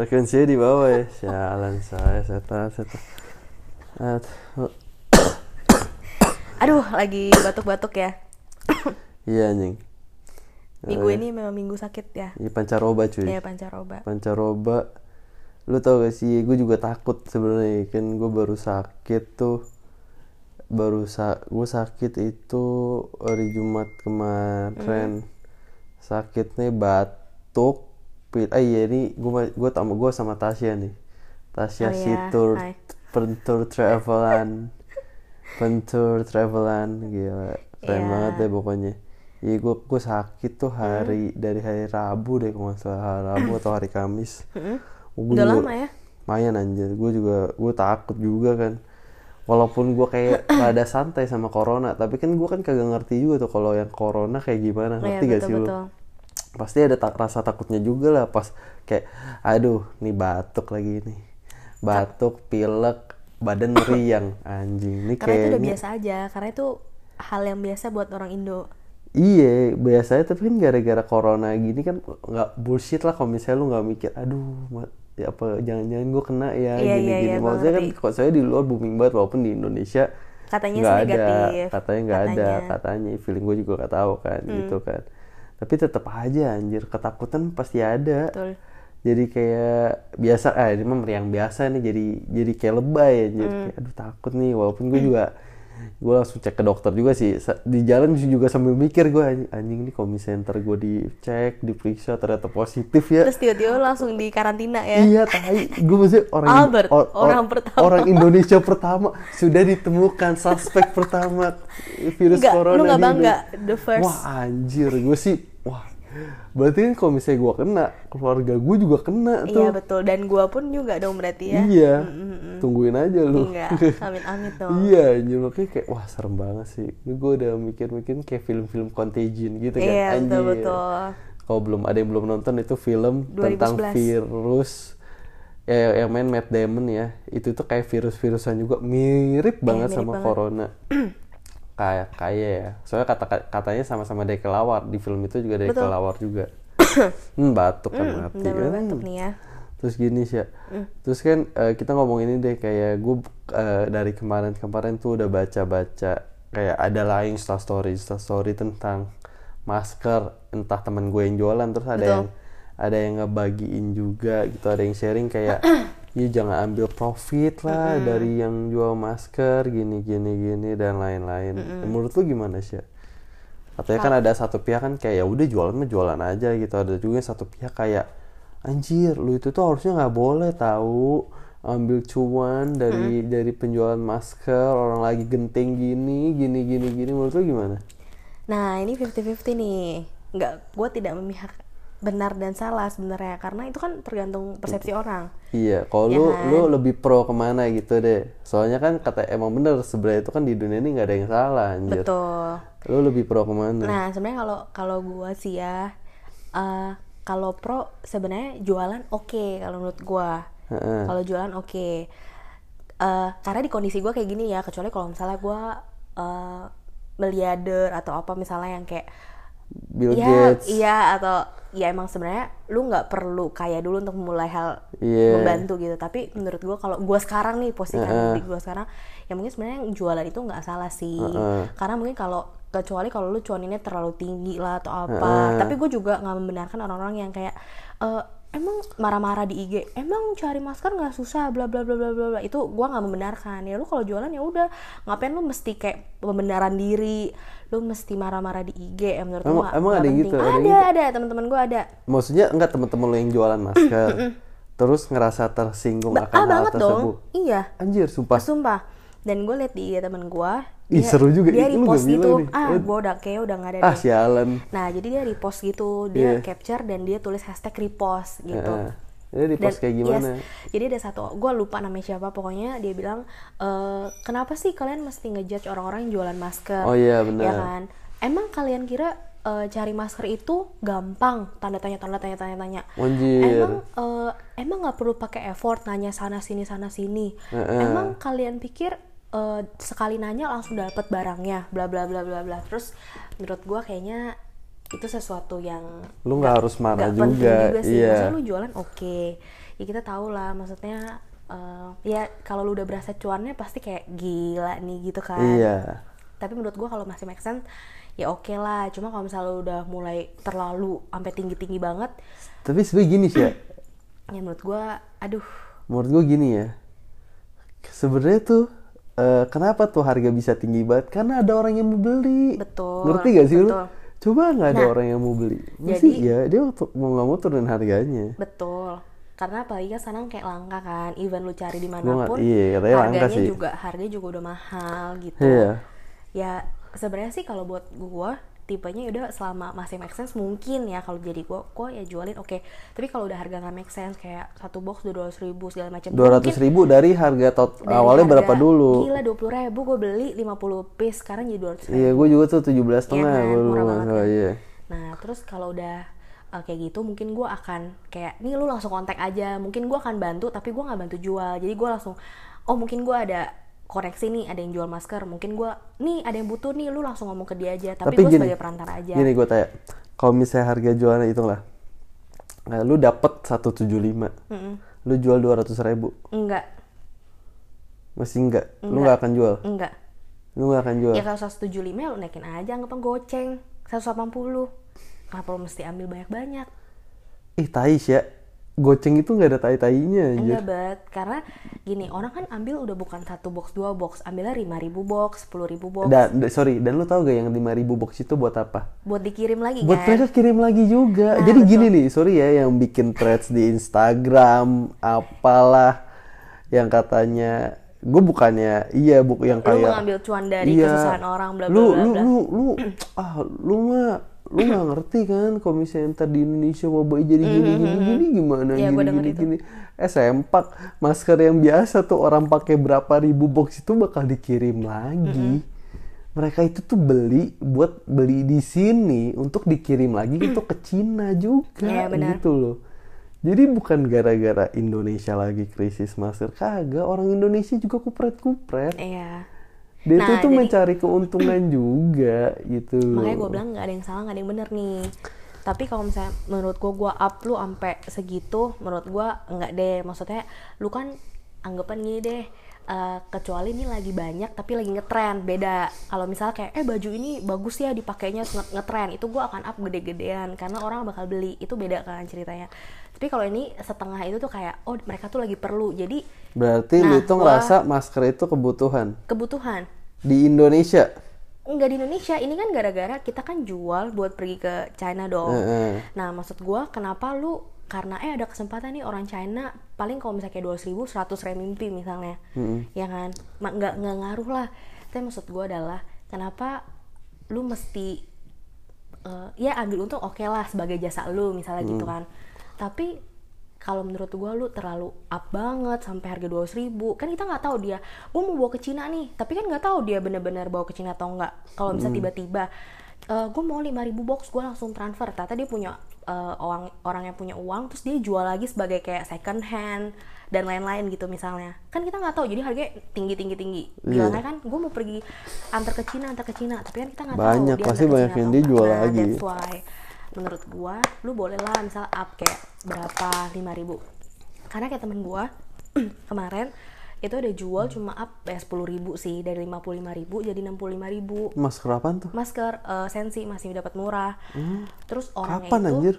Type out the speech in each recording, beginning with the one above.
frekuensinya di bawah ya. Sialan saya setan setan. Aduh. Aduh, lagi batuk-batuk ya. iya anjing. Minggu ini memang minggu sakit ya. ini pancaroba cuy. Iya, pancaroba. pancaroba. Lu tau gak sih gue juga takut sebenarnya. Kan gue baru sakit tuh. Baru sa gue sakit itu hari Jumat kemarin. Sakitnya batuk pil ah iya ini gue gue sama gue sama Tasya nih Tasya Oh iya, Situr hai. pentur travelan pentur travelan gila keren Iya. banget deh pokoknya Iya gue gue sakit tuh Hmm. hari dari hari Rabu deh kalau nggak salah hari Rabu atau hari Kamis. Gua Udah juga- lama ya? Lumayan anjir, gue juga gue takut juga kan. Walaupun gue kayak rada santai sama corona, tapi kan gue kan kagak ngerti juga tuh kalau yang corona kayak gimana, Iya, ngerti gak sih lu? Pasti ada tak rasa takutnya juga lah pas kayak, aduh, nih batuk lagi nih, batuk, pilek, badan meriang, anjing, ini Karena itu udah biasa aja, karena itu hal yang biasa buat orang Indo. Iya, biasanya tapi kan gara-gara corona gini kan nggak bullshit lah kalau misalnya lu nggak mikir, aduh, ya apa jangan-jangan gue kena ya Iya, gini-gini. iya, iya, Maksudnya kan kalau saya di luar booming banget walaupun di Indonesia Katanya nggak sih ada, negatif. katanya nggak ada, Katanya. Hmm. feeling gue juga nggak tahu kan, gitu kan. Tapi tetap aja anjir ketakutan pasti ada. Betul. Jadi kayak biasa, ah ini mah meriang biasa nih, jadi jadi kayak lebay anjir. Hmm. Kayak, aduh takut nih, walaupun gue juga gue langsung cek ke dokter juga sih di jalan juga sambil mikir gue anjing, nih kalau misalnya ntar gue dicek diperiksa ternyata positif ya Terus tiba-tiba langsung di karantina ya. iya tai gue maksudnya orang Albert, or- or- orang pertama. orang Indonesia pertama sudah ditemukan suspek pertama virus Nggak, corona lu di bangga, the first. wah anjir gue sih berarti kan kalau misalnya gue kena keluarga gue juga kena tuh Iya betul, dan gua pun juga dong berarti ya. Iya, tungguin aja lu. Enggak, amit-amit dong. iya, makanya kayak wah serem banget sih. Ini gue udah mikir-mikir kayak film-film Contagion gitu kan. Iya, anjir. betul-betul. Kalau belum ada yang belum nonton itu film 2011. tentang virus ya yang main Matt Damon ya. Itu tuh kayak virus-virusan juga mirip banget Iya, mirip sama banget. corona. kayak kayak ya. Soalnya kata katanya sama-sama dari kelawar di film itu juga dari Betul. kelawar juga. hmm, batuk kan mati. Udah mulai Hmm. batuk nih ya. Terus gini sih, ya. Mm. terus kan eh, kita ngomong ini deh kayak gue dari kemarin-kemarin tuh udah baca-baca kayak ada lain Insta story, Insta story tentang masker, entah teman gue yang jualan, terus ada Betul. yang ada yang ngebagiin juga gitu, ada yang sharing kayak, ya jangan ambil profit lah dari yang jual masker, gini gini gini dan lain-lain. Menurut lu gimana sih? Katanya kan ada satu pihak kan kayak ya udah jualan mah jualan aja gitu, ada juga satu pihak kayak anjir lu itu tuh harusnya nggak boleh tahu ambil cuan dari dari penjualan masker orang lagi genting gini gini gini gini. Menurut lu gimana? Nah ini 50-50 nih, nggak, gue tidak memihak benar dan salah sebenarnya karena itu kan tergantung persepsi orang. Iya kalau Ya lu kan? lu lebih pro ke mana gitu deh soalnya kan kata emang bener sebenarnya itu kan di dunia ini nggak ada yang salah anjir Betul. lu lebih pro ke mana Nah sebenarnya kalau kalau gue sih ya, eh, kalau pro sebenarnya jualan oke kalau menurut gue. Heeh. Kalau jualan oke. Eh, karena di kondisi gue kayak gini ya, kecuali kalau misalnya gue uh, miliarder atau apa misalnya yang kayak Bill ya Gates. iya atau ya emang sebenarnya lu nggak perlu kaya dulu untuk memulai hal Iya. membantu gitu. Tapi menurut gua kalau gua sekarang nih posisikan di gua sekarang ya mungkin sebenarnya yang jualan itu nggak salah sih. Karena mungkin kalau kecuali kalau lu cuaninnya terlalu tinggi lah atau apa. Tapi gue juga nggak membenarkan orang-orang yang kayak "Eh, emang marah-marah di IG emang cari masker nggak susah? Bla bla bla bla bla bla." itu gua nggak membenarkan. Ya lu kalau jualan ya udah. Ngapain lu mesti kayak pembenaran diri lu mesti marah-marah di IG ya menurut Emang- gua emang ada yang penting. gitu? Ada ada gitu? ada teman-teman gue ada maksudnya enggak teman-teman lu yang jualan masker terus ngerasa tersinggung Ba- akan ah hal banget tersebut dong iya anjir sumpah sumpah dan gue liat di IG temen gue Ih, seru juga. dia repost gitu nih. ah Eh. gue udah kayak udah nggak ada ah deh sialan nah jadi dia repost gitu dia Iya. capture dan dia tulis hashtag repost gitu Heeh. Jadi di post kayak gimana? yes, jadi ada satu gue lupa namanya siapa pokoknya dia bilang e, kenapa sih kalian mesti ngejudge orang-orang yang jualan masker? Oh iya, benar. ya kan? Emang kalian kira e, cari masker itu gampang? Tanda tanya tanda tanya tanya tanya. Anjir. emang eh, emang nggak perlu pakai effort nanya sana sini sana sini? Emang kalian pikir eh, sekali nanya langsung dapat barangnya? Bla bla bla bla bla. Terus menurut gua kayaknya itu sesuatu yang lu nggak harus marah nggak juga, juga sih. iya. Maksudnya lu jualan oke. Ya kita tahu lah maksudnya eh, ya kalau lu udah berasa cuannya pasti kayak gila nih gitu kan. Iya. Tapi menurut gua kalau masih make sense ya oke lah. Cuma kalau misalnya lu udah mulai terlalu sampai tinggi tinggi banget tapi sebenarnya gini sih ya. Ya menurut gua aduh. Menurut gue gini ya. Sebenarnya tuh eh, kenapa tuh harga bisa tinggi banget? Karena ada orang yang mau beli. Betul, ngerti gak sih lu? betul. Coba nggak ada Nah, orang yang mau beli Mesti jadi- ya dia mau nggak mau turunin harganya betul karena apalagi kan sekarang kayak langka kan even lu cari di mana pun iya, katanya langka harganya sih. juga harganya juga udah mahal gitu Iya. ya sebenarnya sih kalau buat gua tipenya udah selama masih make sense mungkin ya kalau jadi gua gua ya jualin oke tapi kalau udah harga nggak make sense kayak satu box dua ratus ribu segala macam dua ratus ribu dari harga tot dari awalnya harga- berapa dulu gila dua puluh ribu gua beli 50 piece sekarang jadi dua ratus iya gue juga tuh tujuh belas Iya setengah kan, gue dulu murah banget kan. iya Nah, terus kalau udah uh, kayak gitu mungkin gue akan kayak nih lu langsung kontak aja. Mungkin gue akan bantu tapi gue nggak bantu jual. Jadi gue langsung oh mungkin gue ada koneksi nih ada yang jual masker. Mungkin gue nih ada yang butuh nih lu langsung ngomong ke dia aja. Tapi, Tapi gue sebagai perantara aja. gini gue tanya kalau misalnya harga jualnya itu lah nah, lu dapet 175 lu jual dua ratus ribu Enggak, masih enggak, lu nggak akan jual enggak. lu nggak akan jual Ya kalau 175 ya lu naikin aja anggapan goceng 180. Kenapa lu mesti ambil banyak-banyak? ih tai sih ya goceng itu nggak ada tai tainya anjir Enggak bet, karena gini orang kan ambil udah bukan satu box dua box, ambilnya 5000 box, 10000 box, dan da- sorry dan lu tahu gak yang 5000 box itu buat apa buat dikirim lagi buat kan? mereka kirim lagi juga Nah, jadi betul. gini nih sorry ya yang bikin threads di Instagram apalah yang katanya gue bukannya iya bu yang lu kayak mengambil cuan dari Iya. kesusahan orang bla bla lu bla lu bla. lu lu ah lu mah lu nggak ngerti kan kalau misalnya ntar di Indonesia wabah jadi gini gini gini gimana Iya, gini gua denger gini itu. gini. Eh sempak. Masker yang biasa tuh orang pakai berapa ribu box itu bakal dikirim lagi. Mereka itu tuh beli buat beli di sini untuk dikirim lagi itu ke Cina juga Iya, benar. gitu loh. Jadi bukan gara-gara Indonesia lagi krisis masker kagak. Orang Indonesia juga kupret-kupret. Iya. Dia Nah, tuh jadi- mencari keuntungan juga gitu loh. Makanya gue bilang nggak ada yang salah, nggak ada yang bener nih. Tapi kalau misalnya menurut gue, gue up lu sampai segitu, menurut gue nggak deh. Maksudnya lu kan anggapan gini deh, eh, kecuali ini lagi banyak tapi lagi ngetren beda. Kalau misalnya kayak eh baju ini bagus ya dipakainya nge- ngetren itu gue akan up gede-gedean karena orang bakal beli. Itu beda kan ceritanya. Tapi kalau ini setengah itu tuh kayak oh mereka tuh lagi perlu. Jadi Berarti Nah, lu itu gua- ngerasa masker itu kebutuhan? Kebutuhan. Di Indonesia. nggak di Indonesia. Ini kan gara-gara kita kan jual buat pergi ke China dong. Heeh. nah maksud gua kenapa lu karena eh ada kesempatan nih orang China paling kalau misalnya kayak dua ribu 100 renminbi misalnya. Ya kan? Nggak nggak ngaruh lah. Tapi maksud gua adalah kenapa lu mesti eh, ya ambil untung oke lah sebagai jasa lu misalnya gitu kan. Tapi kalau menurut gua lu terlalu up banget sampai harga dua ribu kan kita nggak tahu dia gua mau bawa ke Cina nih. Tapi kan nggak tahu dia bener-bener bawa ke Cina atau enggak kalau misalnya tiba-tiba eh gue mau 5000 box gue langsung transfer. Ternyata dia punya eh, orang orang yang punya uang terus dia jual lagi sebagai kayak second hand dan lain-lain gitu misalnya. Kan kita nggak tahu jadi harganya tinggi tinggi tinggi bilangnya kan gue mau pergi antar ke Cina antar ke Cina. Tapi kan kita nggak tahu Banyak, dia pasti banyak yang dia jual Nah, lagi. that's why menurut gua lu boleh lah misal up kayak berapa 5000 karena kayak temen gua kemarin itu ada jual cuma up ya 10.000 sih dari 55.000 jadi 65.000 Masker apaan tuh? masker eh, sensi masih dapat murah terus orangnya Hmm. Kapan itu anjir?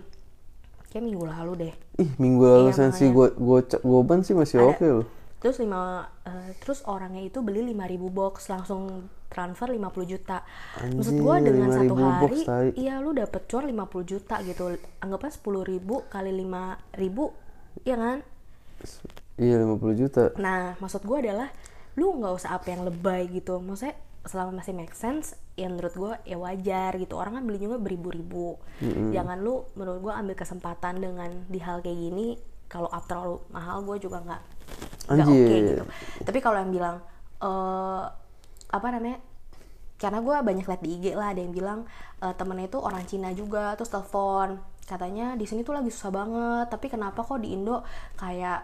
kayak minggu lalu deh Ih, minggu lalu Iya, sensi gue gue goban sih masih oke loh. terus lima eh, terus orangnya itu beli 5000 box langsung transfer 50 juta maksud gua Anjir, dengan satu 5.000 box, hari tai. iya lu dapet cuan 50 juta gitu anggapnya 10.000 ribu kali 5000 ya kan Iya 50 juta. Nah, maksud gue adalah lu nggak usah apa yang lebay gitu. Maksudnya selama masih make sense, ya menurut gue ya wajar gitu. Orang kan beli juga beribu-ribu. Jangan lu menurut gue ambil kesempatan dengan di hal kayak gini. Kalau up terlalu mahal, gue juga nggak nggak oke Anjir. gitu. Tapi kalau yang bilang eh apa namanya? Karena gue banyak liat di IG lah ada yang bilang eh, temennya itu orang Cina juga terus telepon katanya di sini tuh lagi susah banget tapi kenapa kok di Indo kayak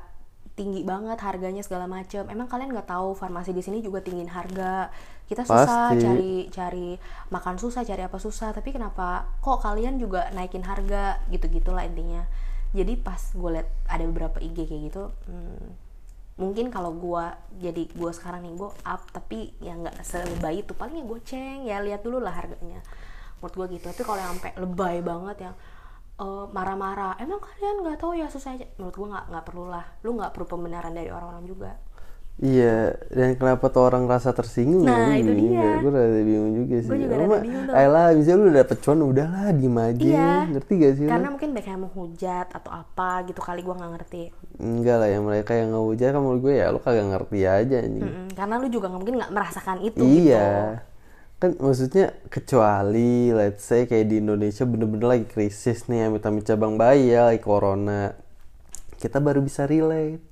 tinggi banget harganya segala macem. Emang kalian nggak tahu farmasi di sini juga tinggiin harga. Kita susah Pasti. cari cari makan susah cari apa susah. Tapi kenapa kok kalian juga naikin harga? Gitu gitulah intinya. Jadi pas gue liat ada beberapa IG kayak gitu hmm, mungkin kalau gue jadi gue sekarang nih gue up tapi ya nggak selebay itu. Paling ya gue ceng ya lihat dulu lah harganya. Menurut gue gitu. Tapi kalau yang sampai lebay banget yang marah marah-marah emang kalian nggak tahu ya susah aja menurut gue nggak nggak perlu lah lu nggak perlu pembenaran dari orang-orang juga Iya, dan kenapa tuh orang rasa tersinggung? Nah, ya, itu dia. Gue rada bingung juga sih. Gue juga rada bingung tuh. Ayolah, bisa lu udah dapet cuan, udahlah diem aja. Iya. Ngerti gak sih Karena mungkin mereka yang mau hujat atau apa gitu kali gue gak ngerti. Enggak lah, yang mereka yang ngehujat kan menurut gue ya lu kagak ngerti aja nih. Mm -mm, karena lu juga mungkin gak merasakan itu iya. gitu kan maksudnya kecuali let's say kayak di Indonesia bener-bener lagi krisis nih amit-amit cabang bayi ya lagi corona. Kita baru bisa relate.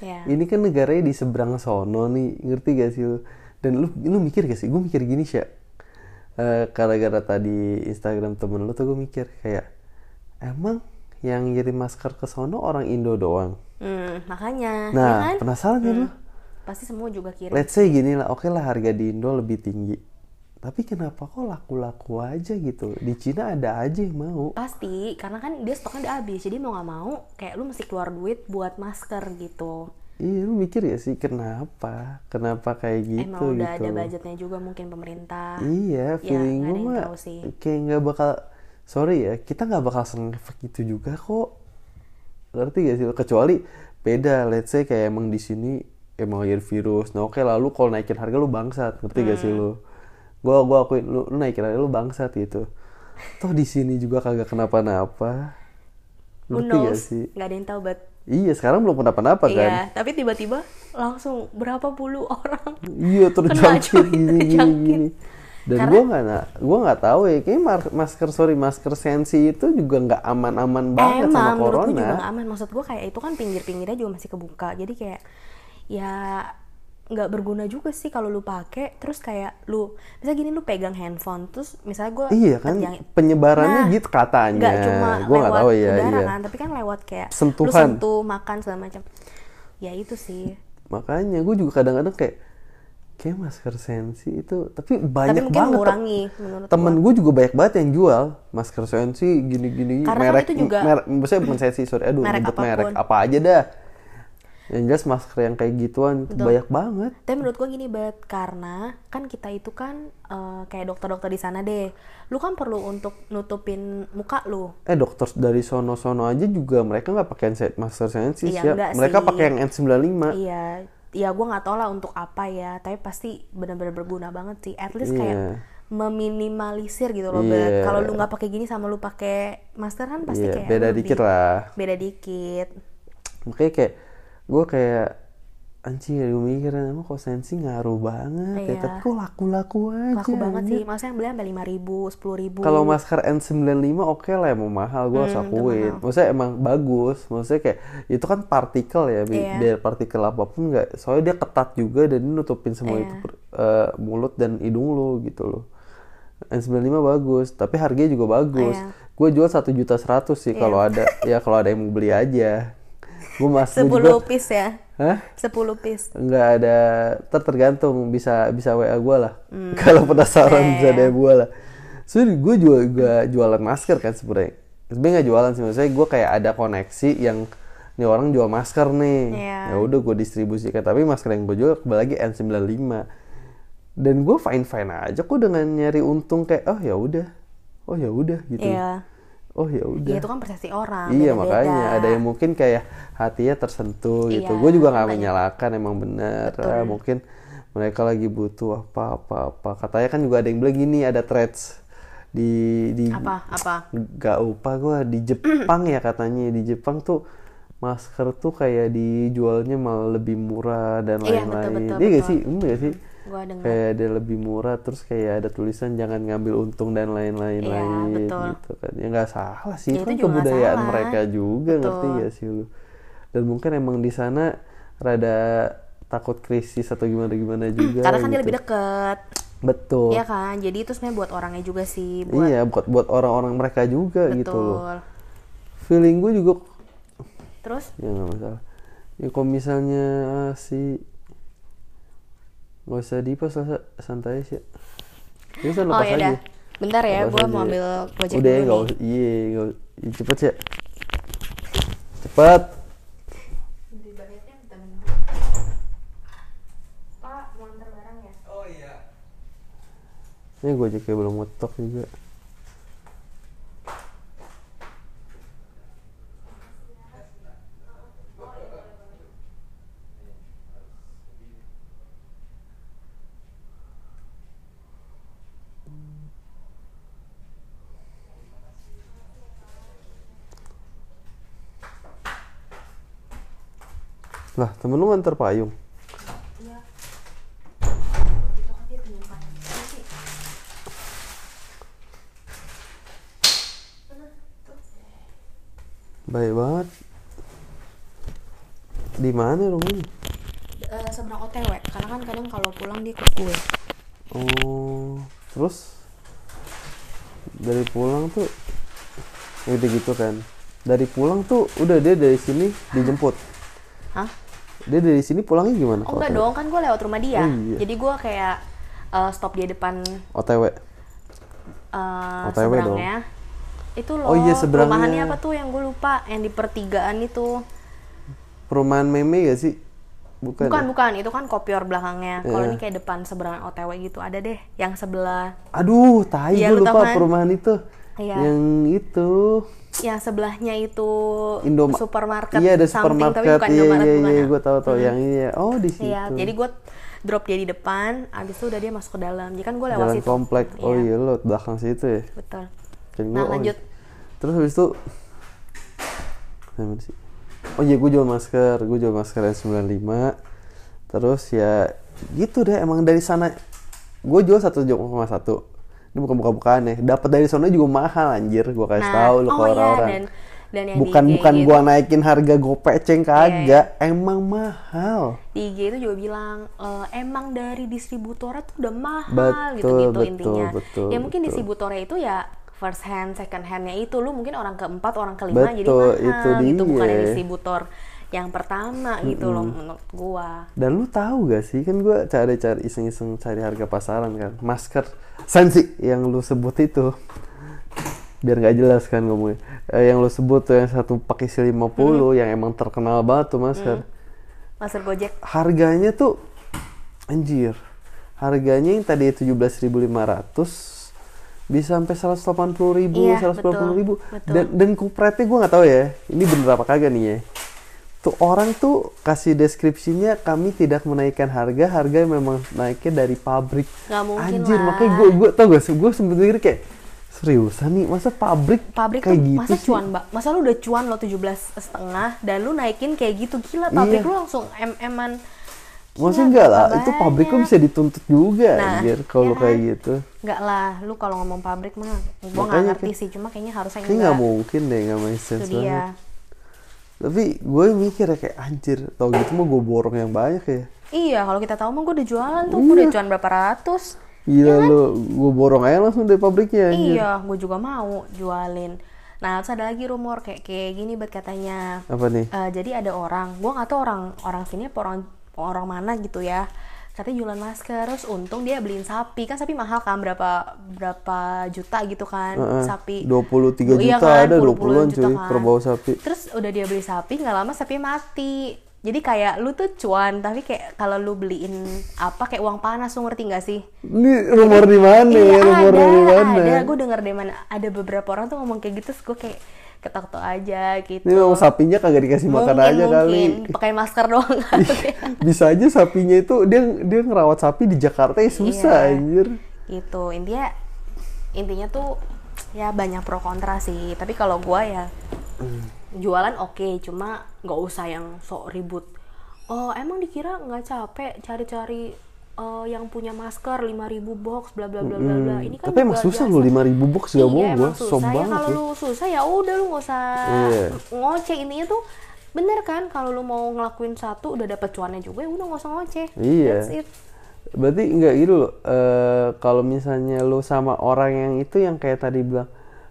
Yeah. ini kan negaranya di seberang sono nih ngerti gak sih lu? Dan lu lu mikir gak sih? Gue mikir gini sih uh, gara-gara tadi Instagram temen lu tuh gue mikir kayak emang yang ngirim masker ke sono orang Indo doang? Hmm, makanya nah ya kan? penasaran hmm. lu? Pasti semua juga kirim. Let's say gini lah oke okay lah harga di Indo lebih tinggi tapi kenapa kok laku-laku aja gitu? Di Cina ada aja yang mau. Pasti karena kan dia stoknya udah habis jadi mau nggak mau kayak lu mesti keluar duit buat masker gitu. Iya lu mikir ya sih kenapa? Kenapa kayak gitu emang udah gitu. ada budgetnya juga mungkin pemerintah. Iya ya, feeling ya, gue mah kayak nggak bakal sorry ya kita nggak bakal seneng efek itu juga kok. Ngerti gak sih? Kecuali beda let's say kayak emang di sini emang ada virus. Nah oke lalu kalau naikin harga lu bangsat. Ngerti hmm. gak sih lu gue gue akuin lu, lu naikin aja lu bangsat gitu. Toh di sini juga kagak kenapa-napa. Ngerti gak sih? Nggak ada yang tahu bet iya sekarang belum kenapa-napa iya, kan? iya tapi tiba-tiba langsung berapa puluh orang iya terjangkit gini, gini gini. dan gue nggak gue nggak tahu ya kayak masker sorry masker sensi itu juga nggak aman-aman banget Emang, sama corona. Emang, juga gak aman. Maksud gue kayak itu kan pinggir-pinggirnya juga masih kebuka. Jadi kayak ya nggak berguna juga sih kalau lu pakai. Terus kayak lu misalnya gini lu pegang handphone terus misalnya gue iya kan yang, penyebarannya nah, gitu katanya. nggak cuma gua lewat tahu ya udara iya. kan tapi kan lewat kayak sentuhan. lu sentuh makan segala macam. Ya itu sih. Makanya gue juga kadang-kadang kayak kayak masker sensi itu tapi banyak tapi banget mengurangi, temen gue juga banyak banget yang jual masker sensi gini-gini merek itu juga merek maksudnya bukan sensi sorry aduh merek, merek apa aja dah yang jelas masker yang kayak gituan Betul. banyak banget. Tapi menurut gue gini bet karena kan kita itu kan uh, kayak dokter-dokter di sana deh. Lu kan perlu untuk nutupin muka lu. Eh dokter dari sono-sono aja juga mereka nggak pakai masker sensi iya, ya mereka pakai yang N95 iya ya gue nggak tahu lah untuk apa ya tapi pasti benar-benar berguna banget sih. At least yeah. kayak meminimalisir gitu loh yeah. kalau lu nggak pakai gini sama lu pakai masker kan pasti yeah, kayak beda dikit lah. beda dikit. Makanya kayak gue kayak anjing ya gue mikir emang kok sensi ngaruh banget ya, iya. ya tapi kok laku-laku aja laku banget sih maksudnya yang beli sampai lima ribu sepuluh ribu kalau masker N95 oke okay lah mau mahal gue hmm, harus akuin maksudnya emang bagus maksudnya kayak itu kan partikel ya iya. biar partikel apa pun nggak soalnya dia ketat juga dan nutupin semua iya. itu uh, mulut dan hidung lo gitu loh N95 bagus tapi harganya juga bagus iya. gue jual satu juta seratus sih iya. kalau ada ya kalau ada yang mau beli aja gue mas sepuluh piece ya? Hah? 10 piece. Enggak ada ter tergantung bisa bisa wa gue lah. Hmm. kalau penasaran yeah. bisa iya, DM gue lah. So gue juga juga jualan masker kan sebenarnya sebenarnya nggak jualan sih maksudnya gue kayak ada koneksi yang nih orang jual masker nih. Yeah. ya udah gue distribusikan tapi masker yang gue jual kembali lagi N95 dan gue fine fine aja kok dengan nyari untung kayak oh ya udah. Oh ya udah gitu. Yeah oh ya udah. Iya itu kan persepsi orang. Iya beda -beda. makanya ada yang mungkin kayak hatinya tersentuh gitu. Iya, gue juga nggak menyalahkan emang bener. Ah, mungkin mereka lagi butuh apa apa apa. Katanya kan juga ada yang bilang gini ada threads di di apa apa gak lupa gue di Jepang ya katanya di Jepang tuh masker tuh kayak dijualnya malah lebih murah dan lain-lain. Iya betul betul. Iya gak sih? Enggak sih? Gua kayak ada lebih murah terus kayak ada tulisan jangan ngambil untung dan lain-lain ya, lain gitu kan. Ya nggak salah sih ya, itu kan kebudayaan mereka juga betul. ngerti ya sih lu? Dan mungkin emang di sana rada takut krisis atau gimana gimana juga karena kan gitu. dia lebih deket. Betul. Iya kan? Jadi itu sebenarnya buat orangnya juga sih buat... iya buat buat orang-orang mereka juga betul. gitu loh. Feeling gue juga terus? Ya nggak masalah. Ya kalau misalnya si nggak usah di pas santai sih. Ya oh, lepas oh, aja. Bentar ya gue mau ambil gojek udah dulu nih. iya gak, cepet sih. Cepet. Ini gue kayak belum ngetok juga. Lah, temen lu nganter payung. Baik banget. Di mana rumahnya? Uh, seberang OTW, karena kan kadang kalau pulang dia ke gue. Oh, terus dari pulang tuh gitu gitu kan. Dari pulang tuh udah dia dari sini dijemput. Hah? Dia dari sini pulangnya gimana? Oh enggak dong, kan gue lewat rumah dia. Oh, iya. Jadi gue kayak uh, stop dia depan OTW. Uh, OTW seberangnya. Dong. Itu loh, oh, iya, seberangnya. perumahannya apa tuh yang gue lupa, yang di pertigaan itu. Perumahan Meme gak sih? Bukan, bukan, ya? bukan. Itu kan kopior belakangnya. Yeah. Kalau ini kayak depan seberang OTW gitu. Ada deh, yang sebelah. Aduh, tai ya, gue lupa kan? perumahan itu. Iya. Yang itu yang sebelahnya itu Indom supermarket iya ada supermarket tapi bukan iya Indomaret, iya iya gue tahu tahu. Hmm. yang iya oh di situ. iya jadi gue drop dia di depan abis itu udah dia masuk ke dalam. Jadi kan gue lewat Jalan situ. komplek. Oh iya, iya lo belakang situ ya? Betul. Dan nah gua, lanjut. Oh, terus habis itu sih? Oh iya gue jual masker. Gue jual masker yang 95 terus ya gitu deh. Emang dari sana gue jual satu jual satu ini bukan buka-bukaan ya. Dapat dari sana juga mahal anjir. Gua kasih nah, tahu lu oh ke iya, orang-orang. iya, dan, dan yang bukan bukan gitu, gua naikin harga gopeceng kagak. Yeah. emang mahal. Di IG itu juga bilang e, emang dari distributornya tuh udah mahal betul, gitu gitu betul, intinya. betul, ya mungkin betul. distributornya itu ya first hand second handnya itu. Lu mungkin orang keempat orang kelima betul, jadi mahal itu gitu. bukan dari distributor yang pertama gitu mm -hmm. loh menurut gua. Dan lu tahu gak sih kan gua cari-cari iseng-iseng cari harga pasaran kan. Masker sensi yang lu sebut itu biar nggak jelas kan ngomongnya. Eh, yang lu sebut tuh yang satu pakai isi 50 hmm. yang emang terkenal banget tuh masker. Hmm. Masker Gojek. Harganya tuh anjir. Harganya yang tadi 17.500 bisa sampai 180 ribu, iya, 180 ribu. Betul. Dan, dan kupretnya gue nggak tahu ya, ini bener apa kagak nih ya tuh orang tuh kasih deskripsinya kami tidak menaikkan harga harga memang naiknya dari pabrik Gak mungkin anjir lah. makanya gue gue tau gak gue sempet kayak seriusan nih masa pabrik pabrik kayak tuh, gitu masa sih? cuan mbak masa lu udah cuan lo tujuh belas setengah dan lu naikin kayak gitu gila pabrik iya. lu langsung em eman Maksudnya enggak lah, itu pabrik lu bisa dituntut juga nah, anjir kalau ya kayak gitu. Enggak lah, lu kalau ngomong pabrik mah gua nggak ngerti sih, cuma kayaknya harusnya kayak enggak. mungkin deh, enggak make sense banget tapi gue mikir ya kayak anjir tau gitu mah gue borong yang banyak ya iya kalau kita tahu mah gue udah jualan tuh gue udah jualan berapa ratus Iya ya kan? lo, gue borong aja langsung dari pabriknya. Anjir. Iya, gue juga mau jualin. Nah, terus ada lagi rumor kayak kayak gini buat katanya. Apa nih? Uh, jadi ada orang, gue nggak tahu orang orang sini apa orang orang mana gitu ya katanya jualan masker terus untung dia beliin sapi. Kan sapi mahal kan berapa berapa juta gitu kan uh, uh, sapi 23 juta iya kan, ada 20 puluhan cuy kan. sapi. Terus udah dia beli sapi nggak lama sapi mati. Jadi kayak lu tuh cuan tapi kayak kalau lu beliin apa kayak uang panas lu ngerti gak sih? Ini rumor di mana? Iya, rumor ada, di mana? ada. Gue denger di mana ada beberapa orang tuh ngomong kayak gitu gue kayak ketok-ketok aja gitu. Ini mau sapinya kagak dikasih mungkin, makan aja mungkin. kali. Pakai masker doang Bisa aja sapinya itu dia dia ngerawat sapi di Jakarta ya susah iya. anjir. Itu intinya intinya tuh ya banyak pro kontra sih. Tapi kalau gua ya jualan oke, okay, cuma nggak usah yang sok ribut. Oh, emang dikira nggak capek cari-cari uh, yang punya masker 5000 box bla bla bla bla bla. Ini kan Tapi emang susah loh 5000 box gak mau iya, gua. Sob ya, kalau lu susah ya udah lu nggak usah yeah. ngoceh intinya tuh bener kan kalau lu mau ngelakuin satu udah dapet cuannya juga ya udah nggak usah ngoceh. Iya. That's it. Berarti enggak gitu loh. Uh, kalau misalnya lu sama orang yang itu yang kayak tadi bilang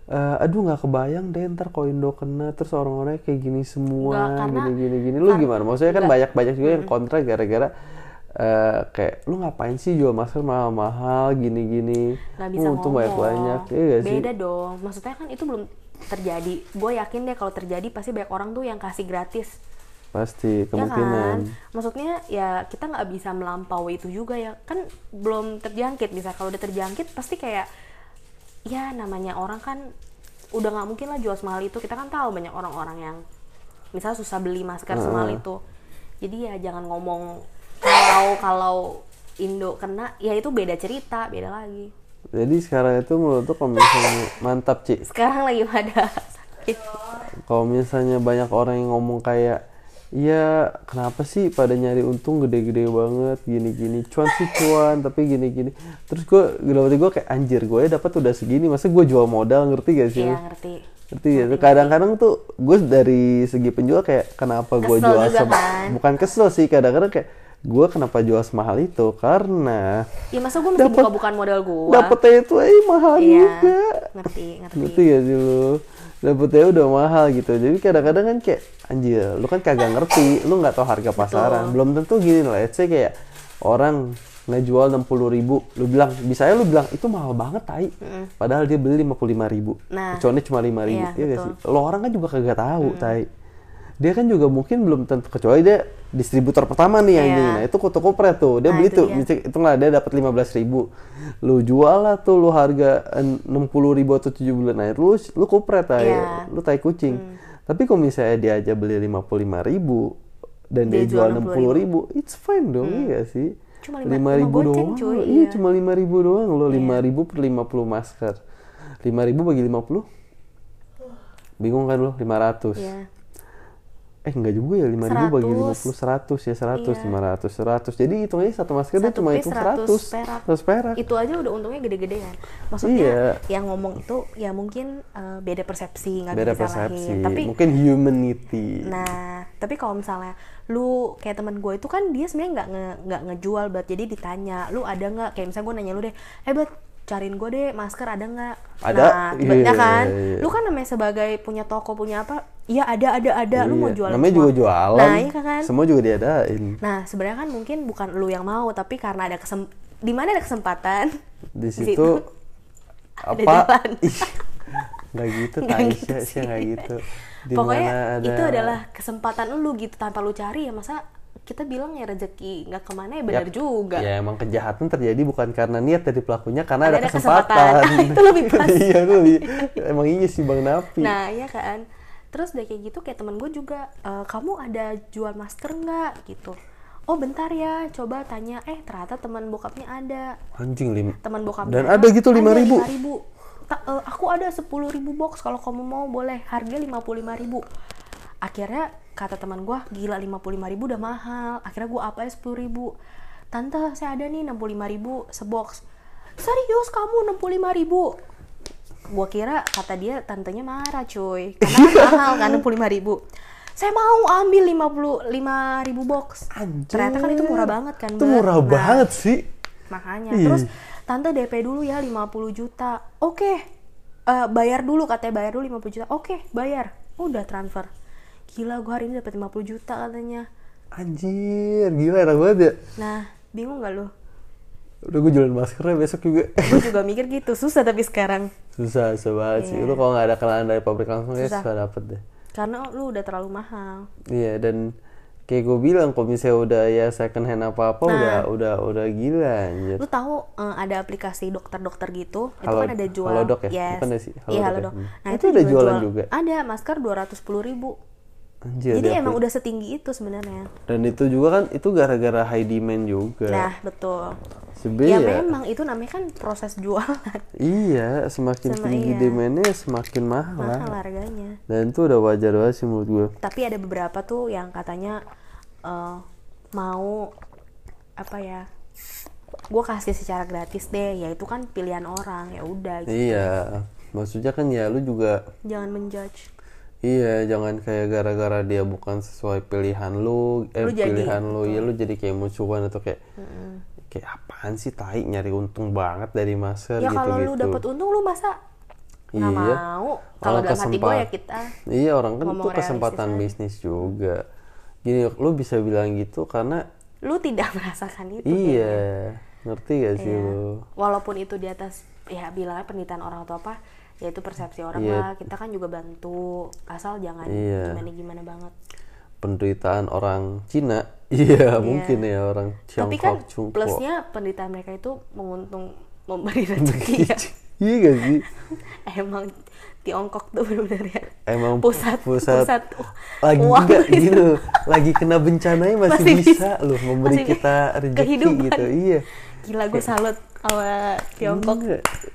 uh, aduh nggak kebayang deh ntar kalau Indo kena terus orang-orangnya kayak gini semua Nggak, karena- gini gini gini lu gimana maksudnya kan Nggak. banyak banyak juga yang kontra gara-gara uh, kayak lu ngapain sih jual masker mahal-mahal gini-gini? Nggak bisa untung banyak banyak. Iya gak sih? Beda dong. Maksudnya kan itu belum terjadi. Gue yakin deh kalau terjadi pasti banyak orang tuh yang kasih gratis. Pasti ya kemungkinan. kan? Maksudnya ya kita nggak bisa melampaui itu juga ya. Kan belum terjangkit. Bisa kalau udah terjangkit pasti kayak ya namanya orang kan udah nggak mungkin lah jual semahal itu. Kita kan tahu banyak orang-orang yang misal susah beli masker semahal itu. Jadi ya jangan ngomong kalau kalau Indo kena ya itu beda cerita beda lagi. Jadi sekarang itu menurut tuh kalau misalnya mantap Ci. Sekarang lagi pada sakit. Kalau misalnya banyak orang yang ngomong kayak Iya, kenapa sih pada nyari untung gede-gede banget? Gini-gini cuan sih cuan tapi gini-gini. Terus gue dapat gue kayak anjir gue dapat udah segini masa gue jual modal? Ngerti gak sih? Ya lu? ngerti ngerti. Ya kadang-kadang tuh gue dari segi penjual kayak kenapa gue jual juga sem- kan? bukan kesel sih kadang-kadang kayak gue kenapa jual semahal itu? Karena ya masa gue mesti Dapet- buka-bukaan modal gue dapetnya itu eh mahal iya juga. ngerti ngerti. Ngerti gak sih lu? Dapetnya udah mahal gitu. Jadi kadang-kadang kan kayak anjir lu kan kagak ngerti lu nggak tahu harga pasaran. Belum tentu gini lah kayak orang ngejual enam puluh ribu lu bilang bisa ya lu bilang itu mahal banget tai. Padahal dia beli lima puluh lima ribu. Nah. cuma lima ribu. Iya, iya gak betul. sih lo orang kan juga kagak tahu tai dia kan juga mungkin belum tentu kecuali dia distributor pertama nih yang Iya. gini nah itu kutu kupret tuh. Dia Nah, beli itu tuh. dia. itu lah dia dapat lima belas ribu. Lu jual lah tuh lu harga enam puluh ribu atau tujuh bulan nah lu lu kupret tai Iya. lu tai kucing. Tapi kalau misalnya dia aja beli lima puluh lima ribu dan dia, Dia jual puluh ribu. it's fine dong iya gak sih. Cuma lima- ribu doang. cuy, iya iya. cuma lima ribu doang lo lima ribu per lima puluh masker. lima ribu bagi lima puluh? Bingung kan lo lima ratus. Iya. Eh enggak juga ya lima ribu bagi lima 100. puluh seratus ya seratus Iya. lima ratus seratus jadi hitungnya satu masker dia Satu cuma hitung 100 seratus perak. perak itu aja udah untungnya gede-gede kan maksudnya Iya. yang ngomong itu ya mungkin eh, beda persepsi nggak beda bisa persepsi disalahin tapi mungkin humanity nah tapi kalau misalnya lu kayak teman gue itu kan dia sebenarnya nggak nge, nggak ngejual buat jadi ditanya lu ada nggak kayak misalnya gue nanya lu deh eh buat cariin gue deh masker ada nggak Ada. nah Iya, kan iya, iya. lu kan namanya sebagai punya toko punya apa iya ada ada ada lu mau Iya. jual namanya semua. juga jualan nah iya kan semua juga diadain Nah, sebenarnya kan mungkin bukan lu yang mau, tapi karena ada kesem di mana ada kesempatan. di situ situ ada apa nggak gitu Nggak tai gitu sih sih. nggak gitu Di Pokoknya ada itu adalah kesempatan lu gitu tanpa lu cari ya masa kita bilang ya rezeki nggak ke mana ya benar Ya, juga. Ya emang kejahatan terjadi bukan karena niat dari pelakunya karena Ada- ada, ada kesempatan. kesempatan. Itu lebih pas. iya itu lebih. Emang iya sih Bang Napi. Nah, iya kan. Terus udah kayak gitu kayak temen gue juga, "E, kamu ada jual masker nggak gitu? Oh bentar ya, coba tanya. Eh ternyata teman bokapnya ada. Anjing lim. teman bokapnya Dan ada gitu 5.000? 5.000. Ta- eh, aku ada 10.000 box kalau kamu mau boleh harga 55.000 akhirnya kata teman gua gila 55.000 udah mahal akhirnya gua apa ya 10.000 tante saya ada nih 65.000 sebox serius kamu 65.000 gua kira kata dia tantenya marah cuy. Karena kan mahal kan 65.000 saya mau ambil 55 ribu box. Anjir. ternyata kan itu murah banget kan Itu murah Nah, banget sih. makanya. Ih. terus tante DP dulu ya 50 juta. Oke eh, bayar dulu katanya bayar dulu 50 juta. Oke bayar. Udah transfer. Gila gue hari ini dapat 50 juta katanya. Anjir, gila enak banget ya. nah bingung gak lo Udah gue jualan maskernya besok juga. gue juga mikir gitu susah tapi sekarang susah, susah banget sih. Iya. Lu kalau nggak ada kenalan dari pabrik langsung ya Susah. susah dapet deh. karena lu udah terlalu mahal Iya dan kayak gue bilang kalau misalnya udah ya second hand apa apa Nah. udah udah udah gila anjir. lu tahu eh, ada aplikasi dokter-dokter gitu itu Halo- kan ada jual Halodoc ya? yes. Bukan ya sih? iya Halodoc halodoc ya? nah Itu ada jualan juga? ada masker 210 ribu Anjir. jadi emang udah setinggi itu sebenarnya Dan itu juga kan itu gara-gara high demand juga. nah betul Sebenarnya ya memang itu namanya kan proses jualan iya semakin Sama tinggi iya. demandnya semakin mahal. mahal harganya Dan itu udah wajar banget sih menurut gue. tapi ada beberapa tuh yang katanya eh, mau apa ya gue kasih secara gratis deh ya itu kan pilihan orang ya udah gitu. Iya, maksudnya kan ya lu juga jangan menjudge Iya, jangan kayak gara-gara dia bukan sesuai pilihan lu, eh Lu jadi, pilihan lu, ya lu jadi kayak musuhan atau kayak kayak apaan sih tai nyari untung banget dari masker ya gitu kalau gitu. lu dapet untung lu masa nggak Iya. mau kalau dalam hati gue ya kita Iya orang kan itu kesempatan bisnis juga. Gini, lu bisa bilang gitu karena lu tidak merasakan itu iya, ngerti gak sih Iya. lu? walaupun itu di atas ya bilangnya penderitaan orang atau apa ya itu persepsi orang Iya. lah kita kan juga bantu asal jangan Iya. gimana gimana banget Penderitaan orang Cina, iya mungkin ya orang tapi Tiongkok, kan Cungkok. plusnya penderitaan mereka itu menguntung memberi rezeki ya iya gak sih? emang Tiongkok tuh benar-benar ya Emang pusat pusat, pusat lagi uang enggak gitu. gitu, lagi kena bencananya masih, Masih bisa bisa. loh memberi Masih kita rezeki kehidupan. gitu. Iya. Gila gue salut sama Tiongkok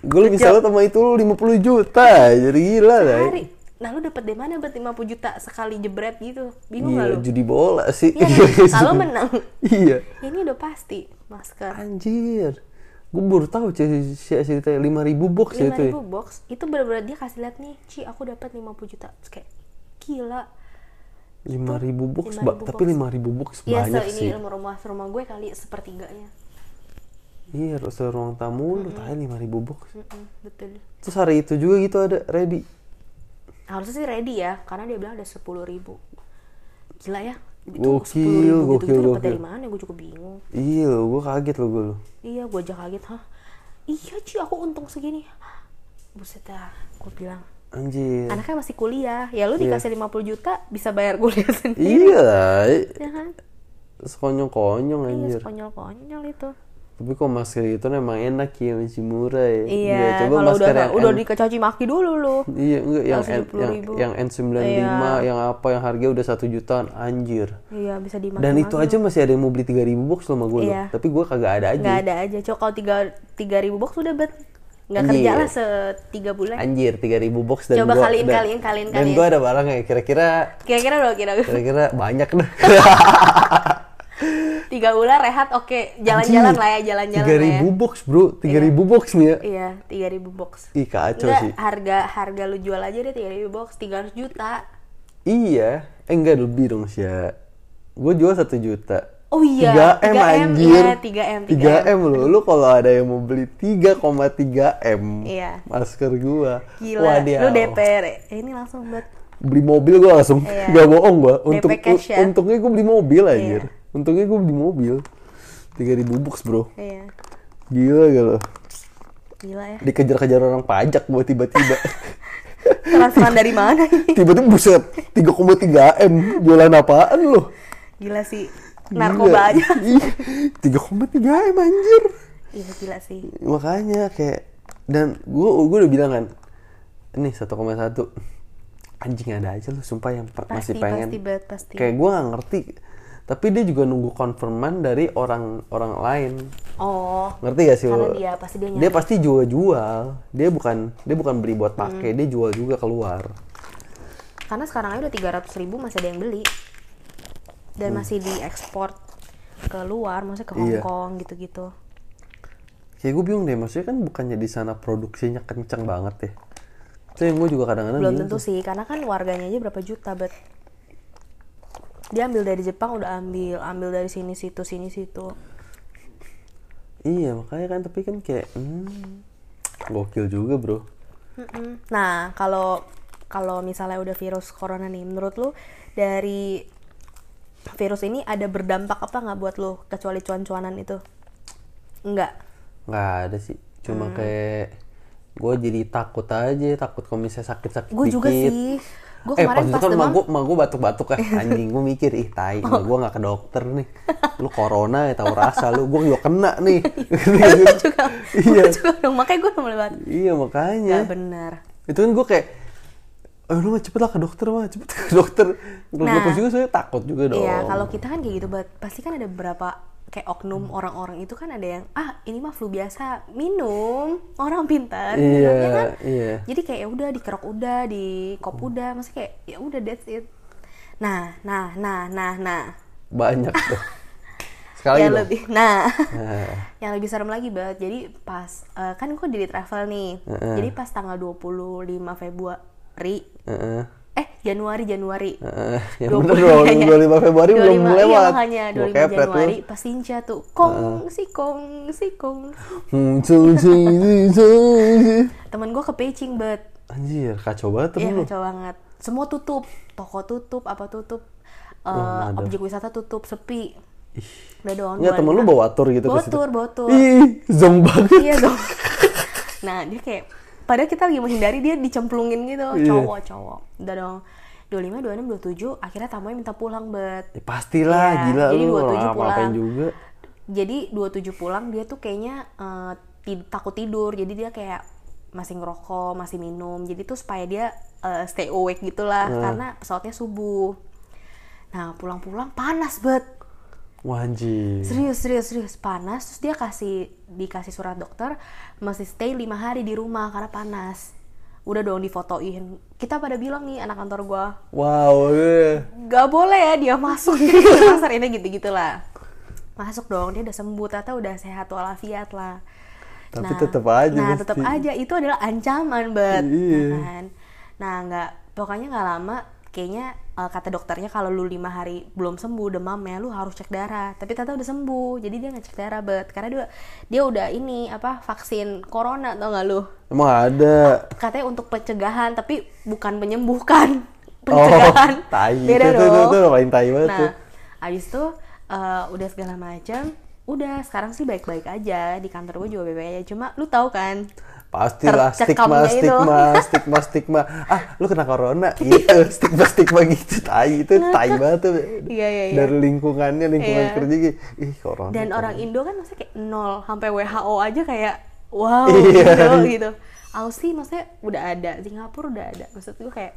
Gue lebih salut sama itu lu 50 juta, jadi gila dah. hari nah lu dapat dari mana buat 50 juta sekali jebret gitu bingung Iya, gak lu judi bola sih. Iya, kalau menang iya. ini udah pasti masker Anjir. Gue baru tahu sih si ceritanya 5000 box ya lima itu. ya. ribu box itu benar-benar dia kasih lihat nih Ci aku dapat 50 juta Terus kayak gila 5000 box, 5.000 Mbak. Tapi box. 5000 box Iya, banyak se sih. ini rumah rumah rumah gue kali sepertiganya Iya, ruang tamu lu tanya 5000 box. Mm-mm, betul Terus hari itu juga gitu ada ready. harusnya sih ready ya karena dia bilang ada sepuluh ribu gila ya itu Gokil, ribu gitu gokil, gitu gokil. dari mana gue juga bingung Iya, gue kaget loh gue lo. iya gue aja kaget hah iya Ci aku untung segini buset dah gue bilang Anjir. anaknya masih kuliah ya lu Iya. dikasih 50 juta bisa bayar kuliah sendiri Iya, ya kan sekonyong-konyong iya anjir. konyol-konyol itu Tapi kok masker itu emang enak ya, masih murah ya. iya coba kalau udah masker yang udah dicaci maki dulu lu Iya, enggak yang Yang N, yang, 70.000. yang N95, Iya. yang apa yang harga udah satu jutaan, anjir. iya bisa dimakan Dan itu aja masih ada yang mau beli 3000 box loh sama gue Iya. Tapi gue kagak ada aja. nggak ada aja coba kalau tiga tiga ribu box udah bet nggak Anjir. kerja lah setiga bulan Anjir, 3000 box dan Coba gua, kaliin, dan, kaliin, kaliin, Dan kaliin. gue ada barang ya, kira-kira kira-kira kira kira-kira banyak dah. tiga bulan rehat oke jalan-jalan lah ya jalan-jalan lah ya 3000 box, Bro. 3000 box nih ya. iya tiga ribu box Ih, kacau Enggak, sih. harga harga lu jual aja deh tiga ribu box tiga juta Iya, eh enggak lebih dong sih Gue jual satu juta. Oh iya, 3M 3M, anjir. iya, 3M, 3M loh. Lu kalau ada yang mau beli 3,3 M Iya. masker gua. gila Wadiau. lu DPR ya? Eh, ini langsung buat Beli mobil gua langsung. Iya. Gak bohong gua. Untuk ya? untungnya gua beli mobil anjir. Iya. Untungnya gua beli mobil. 3000 box, Bro. iya Gila gak lo? gila ya Dikejar-kejar orang pajak gua tiba-tiba. transferan dari mana ini tiba-tiba buset 3,3 M jualan apaan lo? gila sih narkoba aja Iya. 3,3 M anjir. iya gila sih makanya kayak dan gue gue udah bilang kan ini 1,1 anjing ada aja lu sumpah yang pasti masih pengen pasti pasti kayak gue nggak ngerti tapi dia juga nunggu konfirman dari orang orang lain. Oh ngerti gak sih karena lo? dia pasti dia nyari. dia pasti jual jual dia bukan dia bukan beli buat pakai Hmm. dia jual juga keluar. Karena sekarang aja udah 300 ribu masih ada yang beli. Dan masih diekspor ke luar maksudnya ke Hong Hmm. Iya. Kong gitu-gitu. Kayak gue bingung deh maksudnya kan bukannya di sana produksinya kenceng banget ya? Itu yang gue juga kadang-kadang belum tentu sih karena kan warganya aja berapa juta bet dia ambil dari Jepang udah ambil ambil dari sini situ sini situ. Iya makanya kan tapi kan kayak hmm, gokil juga bro. Mm-mm. nah kalau kalau misalnya udah virus corona nih menurut lu dari virus ini ada berdampak apa nggak buat lu kecuali cuan-cuanan itu? Enggak nggak ada sih cuma Hmm. kayak gue jadi takut aja takut kalau misalnya sakit-sakit gue juga sih gue eh kemarin pas itu pas kan demam. gue gue batuk-batuk ya. Anjing gue mikir ih tai gue gue nggak ke dokter nih. Lu corona ya tahu rasa lu. Gue juga kena nih. Gue juga Iya. gue juga dong makanya gue udah mulai banget. Iya makanya. Nggak benar itu kan gue kayak eh lu mah cepet lah ke dokter mah. Cepet ke dokter. Nah. nah, juga saya takut juga dong. Iya, kalau kita kan kayak gitu, pasti kan ada beberapa kayak oknum Hmm. orang-orang itu kan ada yang ah ini mah flu biasa minum orang pintar. Iya, minumnya kan? iya. jadi kayak ya udah dikerok udah di kop udah masih kayak ya udah that's it. Nah nah nah nah nah. Banyak tuh. Sekali yang dong lebih nah. Nah, yang lebih serem lagi banget jadi pas eh, kan gue di travel nih. Heeh. jadi pas tanggal 25 Februari heeh, eh Januari Januari heeh. yang 20 bener dong iya. 25 Februari belum 25, lewat Iya makanya Gua 25 kepret lu. Januari pas Sinca tuh kong si kong si kong Hmm, temen gue ke Beijing bet Anjir, kacau banget Iya lu. kacau banget. Semua tutup, toko tutup, apa tutup, Oh, nggak ada. objek wisata tutup, sepi. Ih. Udah dong. Enggak, temen lu bawa tur gitu Bawa ke situ. tur, bawa tur. Ih, zong banget. Iya dong. nah dia kayak, padahal kita lagi menghindari dia dicemplungin gitu, Iya. cowok cowok. Udah dong. 25, 26, 27, akhirnya tamunya minta pulang bet. Ya, pastilah, Iya, gila jadi lu 27 orang apa-apain pulang. juga. Jadi 27 pulang dia tuh kayaknya eh, ti- takut tidur, jadi dia kayak masih ngerokok, masih minum. Jadi tuh supaya dia eh, stay awake gitulah, Hmm. karena pesawatnya subuh. Nah pulang-pulang panas bet. Wah, anjir. serius serius serius. Panas terus dia kasih dikasih surat dokter masih stay lima hari di rumah karena panas. Udah dong difotoin. Kita pada bilang nih anak kantor gua. Wow, iya. gak boleh ya dia masuk. Ke pasar ini gitu gitulah masuk dong dia udah sembuh. Ternyata udah sehat walafiat lah. Tapi tetep aja nah tetap aja. Itu adalah ancaman bet. Iya. ya kan? nah nggak pokoknya nggak lama kayaknya eh, kata dokternya kalau lu lima hari belum sembuh demamnya lu harus cek darah. Tapi ternyata udah sembuh jadi dia nggak cek darah bet karena dia dia udah ini apa vaksin corona tau nggak lu? Emang ada. katanya untuk pencegahan tapi bukan menyembuhkan. Oh, pencegahan tai. beda itu, dong Itu, itu, itu paling tai banget tuh. nah abis itu eh, udah segala macam udah. Sekarang sih baik-baik aja. Di kantor gue juga baik-baik aja. Cuma lu tahu kan Pastilah stigma, stigma, stigma, stigma. Ah, lu kena corona, gitu. Stigma, stigma gitu, tai itu, tai banget tuh. Iya, iya, iya. Dari lingkungannya, lingkungan Iya. kerja gitu. Ih, corona. dan corona. orang Indo kan maksudnya kayak nol sampai WHO aja kayak wow Iya. gitu gitu Aussie maksudnya udah ada Singapura udah ada maksud gue kayak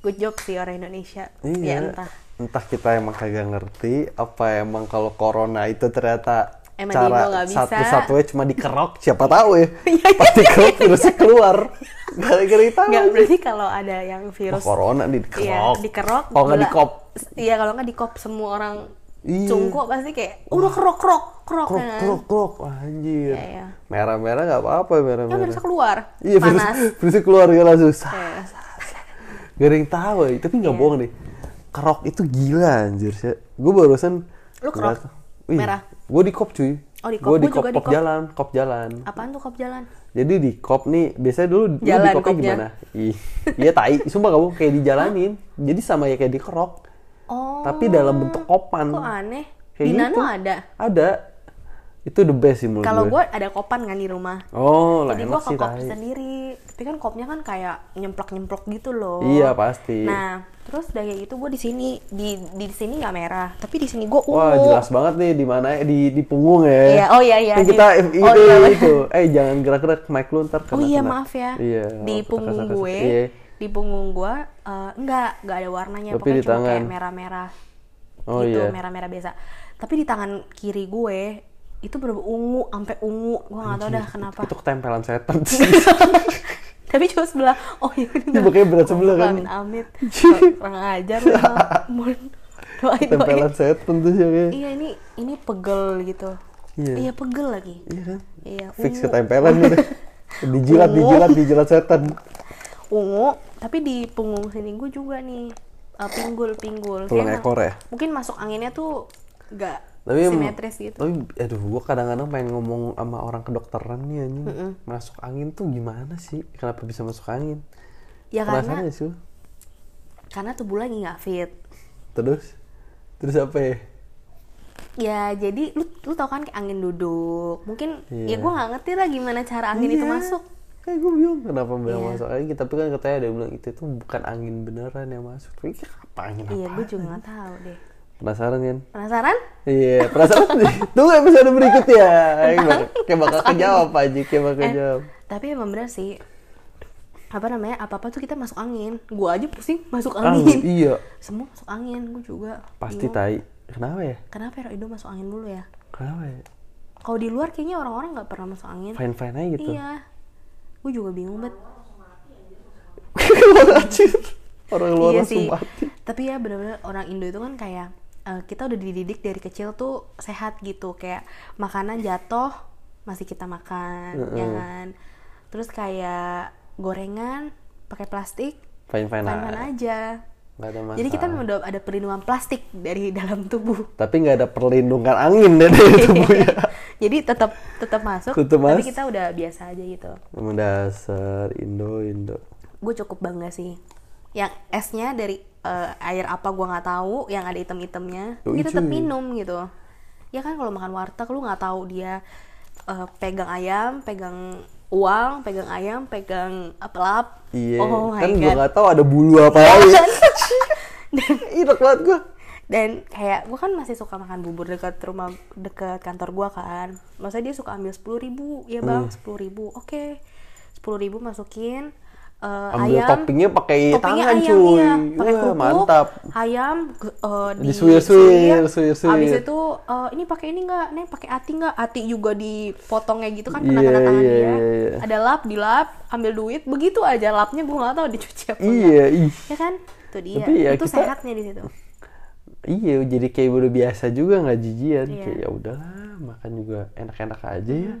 good job sih orang Indonesia Iya. ya entah Entah kita emang kagak ngerti, apa emang kalau corona itu ternyata Emang cara bisa. satu-satunya cuma dikerok, siapa tahu ya. Iya, Pas dikerok virusnya keluar. Gara-gara itu. nggak berarti kalau ada yang Oh, virus corona Iya, dikerok. dikerok. Kalau nggak dikop. Iya, kalau nggak dikop semua orang Iya. cungkuk pasti kayak udah kerok kerok kerok Krok, kan. krok, krok. Wah, Anjir. Iya, iya. Merah-merah nggak apa-apa, Kan merah-merah. virusnya keluar. Iya, panas. virusnya keluar ya langsung. Sah. Iya. Yang tahu ya, tapi nggak Iya. bohong deh. Kerok itu gila anjir sih. Gue barusan Lu kerok? Merah? Gue di kop cuy. Oh, di kop. Gue di kop, kop jalan, kop jalan. Apaan tuh kop jalan? Jadi di kop nih, biasanya dulu lu Jalan di kopnya kopnya. gimana? Iya tai, sumpah kamu kayak dijalanin. Jadi sama ya kayak di kerok, Oh. tapi dalam bentuk kopan. Kok aneh? Kayak di gitu. Nano ada. Ada. Itu the best sih menurut Kalau gue. gue ada kopan kan di rumah. Oh, lah Jadi gue ke kop sendiri. Tapi kan kopnya kan kayak nyemplok-nyemplok gitu loh. Iya pasti. Nah, terus kayak gitu gue di sini di di sini nggak merah, tapi di sini gue ungu. Wah jelas banget nih di mana di di punggung ya. Iya, oh iya, iya, di- kita oh itu iya, itu. Eh jangan gerak-gerak mic lu ntar kena. Oh iya kena. maaf ya. Iya. Di oh, punggung gue, Iya. di punggung gue eh, enggak, enggak ada warnanya. Tapi Pokoknya di cuma tangan. kayak merah-merah. Oh gitu, iya. merah-merah biasa. Tapi di tangan kiri gue itu bener ungu, sampai ungu. Gue nggak tahu dah kenapa. Itu ketempelan setan. Tapi cuma sebelah. Oh iya. Iya, makanya berat sebelah kan. Amin amit. Kurang ajar lu. Doain. Ketempelan setan tuh sih. Iya ini ini pegel gitu. Iya. Iya pegel lagi. Iya kan? Iya. Fix ketempelan gitu. Dijilat, dijilat, dijilat setan. ungu tapi di punggung sini gue juga nih uh, pinggul pinggul Tulang ekor ya? mungkin masuk anginnya tuh gak Tapi simetris gitu Tapi aduh gua kadang-kadang pengen ngomong sama orang kedokteran nih anjing. Masuk angin tuh gimana sih? Kenapa bisa masuk angin? ya Penasaran karena sih karena tubuh lagi nggak fit Terus? Terus apa ya? ya jadi lu lu tau kan kayak angin duduk mungkin ya Iya. gue nggak ngerti lah gimana cara angin itu Iya. masuk Kayak gue bingung kenapa bilang Iya. masuk angin, tapi kan katanya ada yang bilang itu tuh bukan angin beneran yang masuk. Tapi apa angin iya apa? gue juga nggak tahu deh Penasaran kan? penasaran Iya, penasaran. Tunggu episode berikutnya. Kayak bakal, kayak bakal kejawab aja, kayak bakal eh kejawab. tapi emang bener sih apa namanya apa apa tuh kita masuk angin gue aja pusing masuk Ah, angin iya, semua masuk angin gue juga pasti Bingung. tai. Kenapa ya? kenapa ya Ido masuk angin dulu ya Kenapa ya? kalau di luar kayaknya orang-orang nggak pernah masuk angin Fine fine aja gitu. iya gue juga bingung bet. Orang luar iya langsung sih mati. tapi ya bener-bener orang Indo itu kan kayak eh, kita udah dididik dari kecil tuh sehat gitu kayak makanan jatuh masih kita makan ya kan terus kayak gorengan pakai plastik Fine fine fine-fine aja. aja Nggak ada masalah. jadi kita memang udah ada perlindungan plastik dari dalam tubuh Tapi nggak ada perlindungan angin dari tubuhnya. jadi tetap tetap masuk Tetep tapi mas- kita udah biasa aja gitu Emang dasar Indo Indo. gue cukup bangga sih yang esnya dari uh, air apa gue nggak tahu yang ada item-itemnya. Yoi, kita tetap minum gitu. Ya kan kalau makan warteg lu nggak tahu dia uh, pegang ayam pegang uang pegang ayam pegang apa lap Iya, oh my kan gue nggak tahu ada bulu apa lagi. Enak banget gue. dan kayak gue kan masih suka makan bubur dekat rumah dekat kantor gue kan. Masa dia suka ambil sepuluh ribu. Ya bang Hmm. sepuluh ribu. Oke. Sepuluh ribu masukin eh, Ambil ayam toppingnya pakai toppingnya tangan ayam cuy. iya pakai Wah, kerupuk mantap. ayam eh, di Disuir-suir, suir-suir. abis itu eh, ini pakai ini nggak nih pakai ati nggak ati juga dipotongnya gitu kan Iya, kena kena tangan iya, dia iya, iya. ada lap di lap ambil duit begitu aja lapnya gue nggak tahu dicuci apa. Iya, ih. ya kan itu dia Tapi ya itu kita- sehatnya di situ Iya, jadi kayak udah biasa juga nggak jijian. Iya. Kayak ya udahlah, makan juga enak-enak aja ya.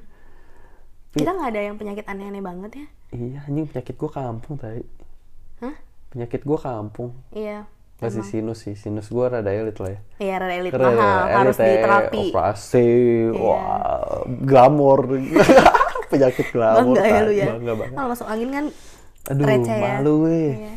kita nggak ada yang penyakit aneh-aneh banget ya Iya, anjing penyakit gua kampung tadi. Hah? Penyakit gua kampung. iya Masih sinus sih, sinus gua rada elit lah ya. iya rada elit mahal ya, harus elit ya, diterapi Operasi, Iya. wah, glamor. penyakit glamor. bangga ya lu ya Bangga banget. kalau masuk angin kan Aduh, receh ya malu weh. Iya.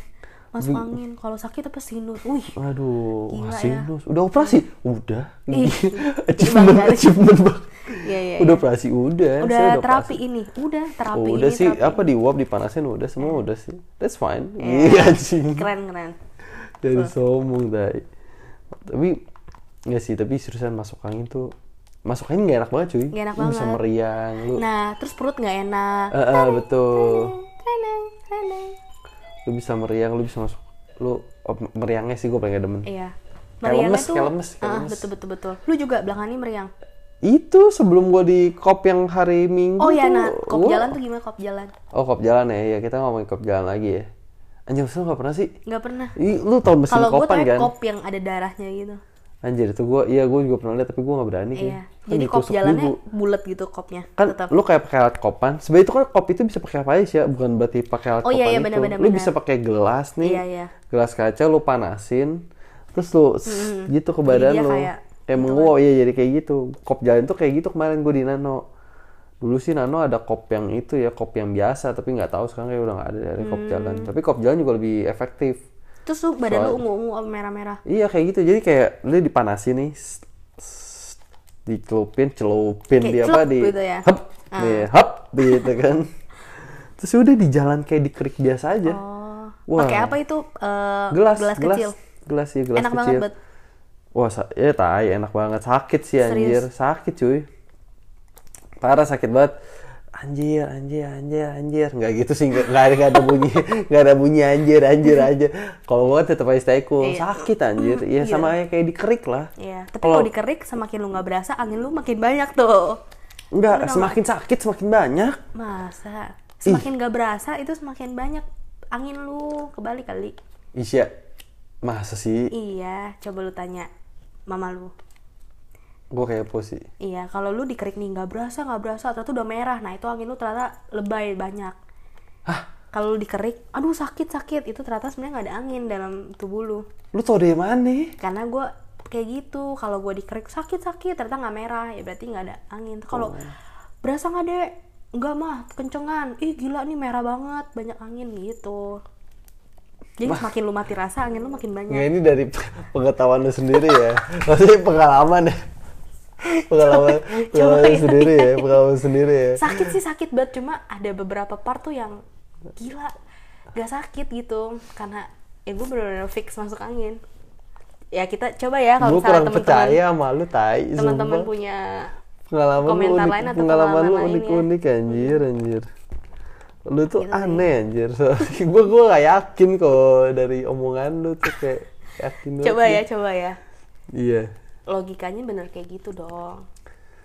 masuk angin kalau sakit apa sinus wih Aduh, Gila ya. sinus. Udah operasi? Udah. Ih, achievement, achievement banget. Iya iya Udah iya. operasi, udah. udah Saya terapi operasi. ini udah terapi Oh, udah ini sih, terapi. apa di uap dipanasin udah semua udah sih. That's fine. Iya. Iya anjing. keren keren Dari sombong dai. Tapi nggak sih, tapi seriusan masuk angin tuh masuk angin gak enak banget cuy. Nggak enak Lu bisa banget. meriang lu. nah terus perut nggak enak Eh, eh, betul. Renang, renang. Lu bisa meriang, lu bisa masuk. Lu oh, meriangnya sih gue paling gak demen. iya Kayak meriangnya lemes, tuh kayak lemes, kayak ah, betul betul betul lu juga belakangan ini meriang Itu sebelum gua di kop yang hari Minggu oh ya tuh, nah kop gua- jalan tuh gimana kop jalan? Oh kop jalan ya, ya kita ngomongin kop jalan lagi ya. Anjir, lu gak pernah sih? nggak pernah. Ih, lu tau mesin gue kopan kan? kop yang ada darahnya gitu. Anjir, itu gua, iya gua juga pernah lihat tapi gua gak berani sih. iya jadi kop jalannya bulat gitu kopnya kan tetap lu kayak pakai alat kopan. Sebenarnya itu kan kop itu bisa pakai apa aja sih ya? Bukan berarti pakai alat Oh, iya, kopan iya, itu. benar-benar, lu bisa pakai gelas nih. Iya, iya. gelas kaca lu panasin terus lu s- gitu ke badan dia lu. kayak kayak menguap iya jadi kayak gitu kop jalan tuh kayak gitu kemarin gue di Nano dulu sih Nano ada kop yang itu ya kop yang biasa tapi nggak tahu sekarang kayak udah nggak ada dari kop Hmm. jalan tapi kop jalan juga lebih efektif terus lu badan lu ungu-ungu apa merah-merah Iya kayak gitu. Jadi kayak lu dipanasin nih, dicelupin, celupin Kayak dia apa di gitu ya? hep, nih, hep, gitu kan. Terus udah di jalan kayak di kerik biasa aja. oh Wah. pakai apa itu Eh, gelas, gelas gelas, kecil gelas ya, gelas enak kecil. banget Wah, ya tai, enak banget. Sakit sih anjir, Serius? sakit cuy. Parah sakit banget. Anjir, anjir, anjir, anjir. Nggak gitu sih, nggak nggak ada, nggak ada bunyi, nggak ada bunyi anjir, anjir aja. Kalau gua tetap aja stay cool. Iya. Sakit anjir. Iya sama kayak dikerik lah. Iya, tapi Kalau- dikerik semakin lu nggak berasa angin lu makin banyak tuh. Enggak, semakin sakit semakin banyak. Masa? Semakin nggak berasa itu semakin banyak angin lu kebalik kali. Isya, masa sih? Iya, coba lu tanya mama lu. Gue kayak sih. Iya, kalau lu dikerik nih nggak berasa nggak berasa ternyata udah merah. Nah itu angin lu ternyata lebay banyak. Hah? Kalau lu dikerik, aduh sakit sakit itu ternyata sebenarnya nggak ada angin dalam tubuh lu. Lu tau dari mana? Karena gue kayak gitu. Kalau gue dikerik sakit sakit ternyata nggak merah ya berarti nggak ada angin. Kalau berasa nggak deh? Nggak mah kencengan. Ih gila nih merah banget banyak angin gitu. Jadi semakin lu mati rasa angin lu makin banyak. Nggak, ini dari pengetahuan lu sendiri ya. Maksudnya pengalaman ya. Pengalaman, pengalaman Coba ya. sendiri ya, pengalaman sendiri ya. sakit sih sakit banget cuma ada beberapa part tuh yang gila gak sakit gitu karena ya gue bener-bener fix masuk angin ya kita coba ya kalau misalnya kurang teman-teman percaya sama lu, tai. teman-teman punya pengalaman lu komentar unik, lain atau pengalaman lu pengalaman ya. unik-unik anjir, anjir. Lu tuh Gitu aneh anjir. gue gue gak yakin kok dari omongan lu tuh kayak yakin coba ya coba ya. Iya. logikanya bener kayak gitu dong.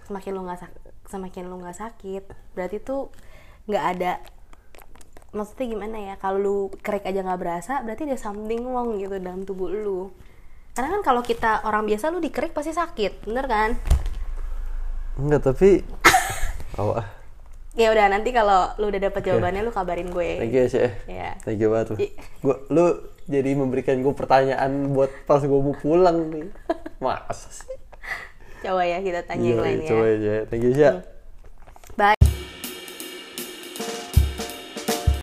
Semakin lu nggak semakin lu nggak sakit berarti tuh nggak ada maksudnya gimana ya? Kalau lu kerik aja nggak berasa berarti ada something wrong gitu dalam tubuh lu. Karena kan kalau kita orang biasa lu dikerik pasti sakit bener kan? Enggak, tapi ah. Ya udah nanti kalau lu udah dapet jawabannya lu kabarin gue Thank you ya, Syek. Iya. Thank you banget Gua, lu jadi memberikan gue pertanyaan buat pas gue mau pulang nih. Masa sih? coba ya kita tanya yang Iya, lain ya Coba aja. Thank you, Syek. bye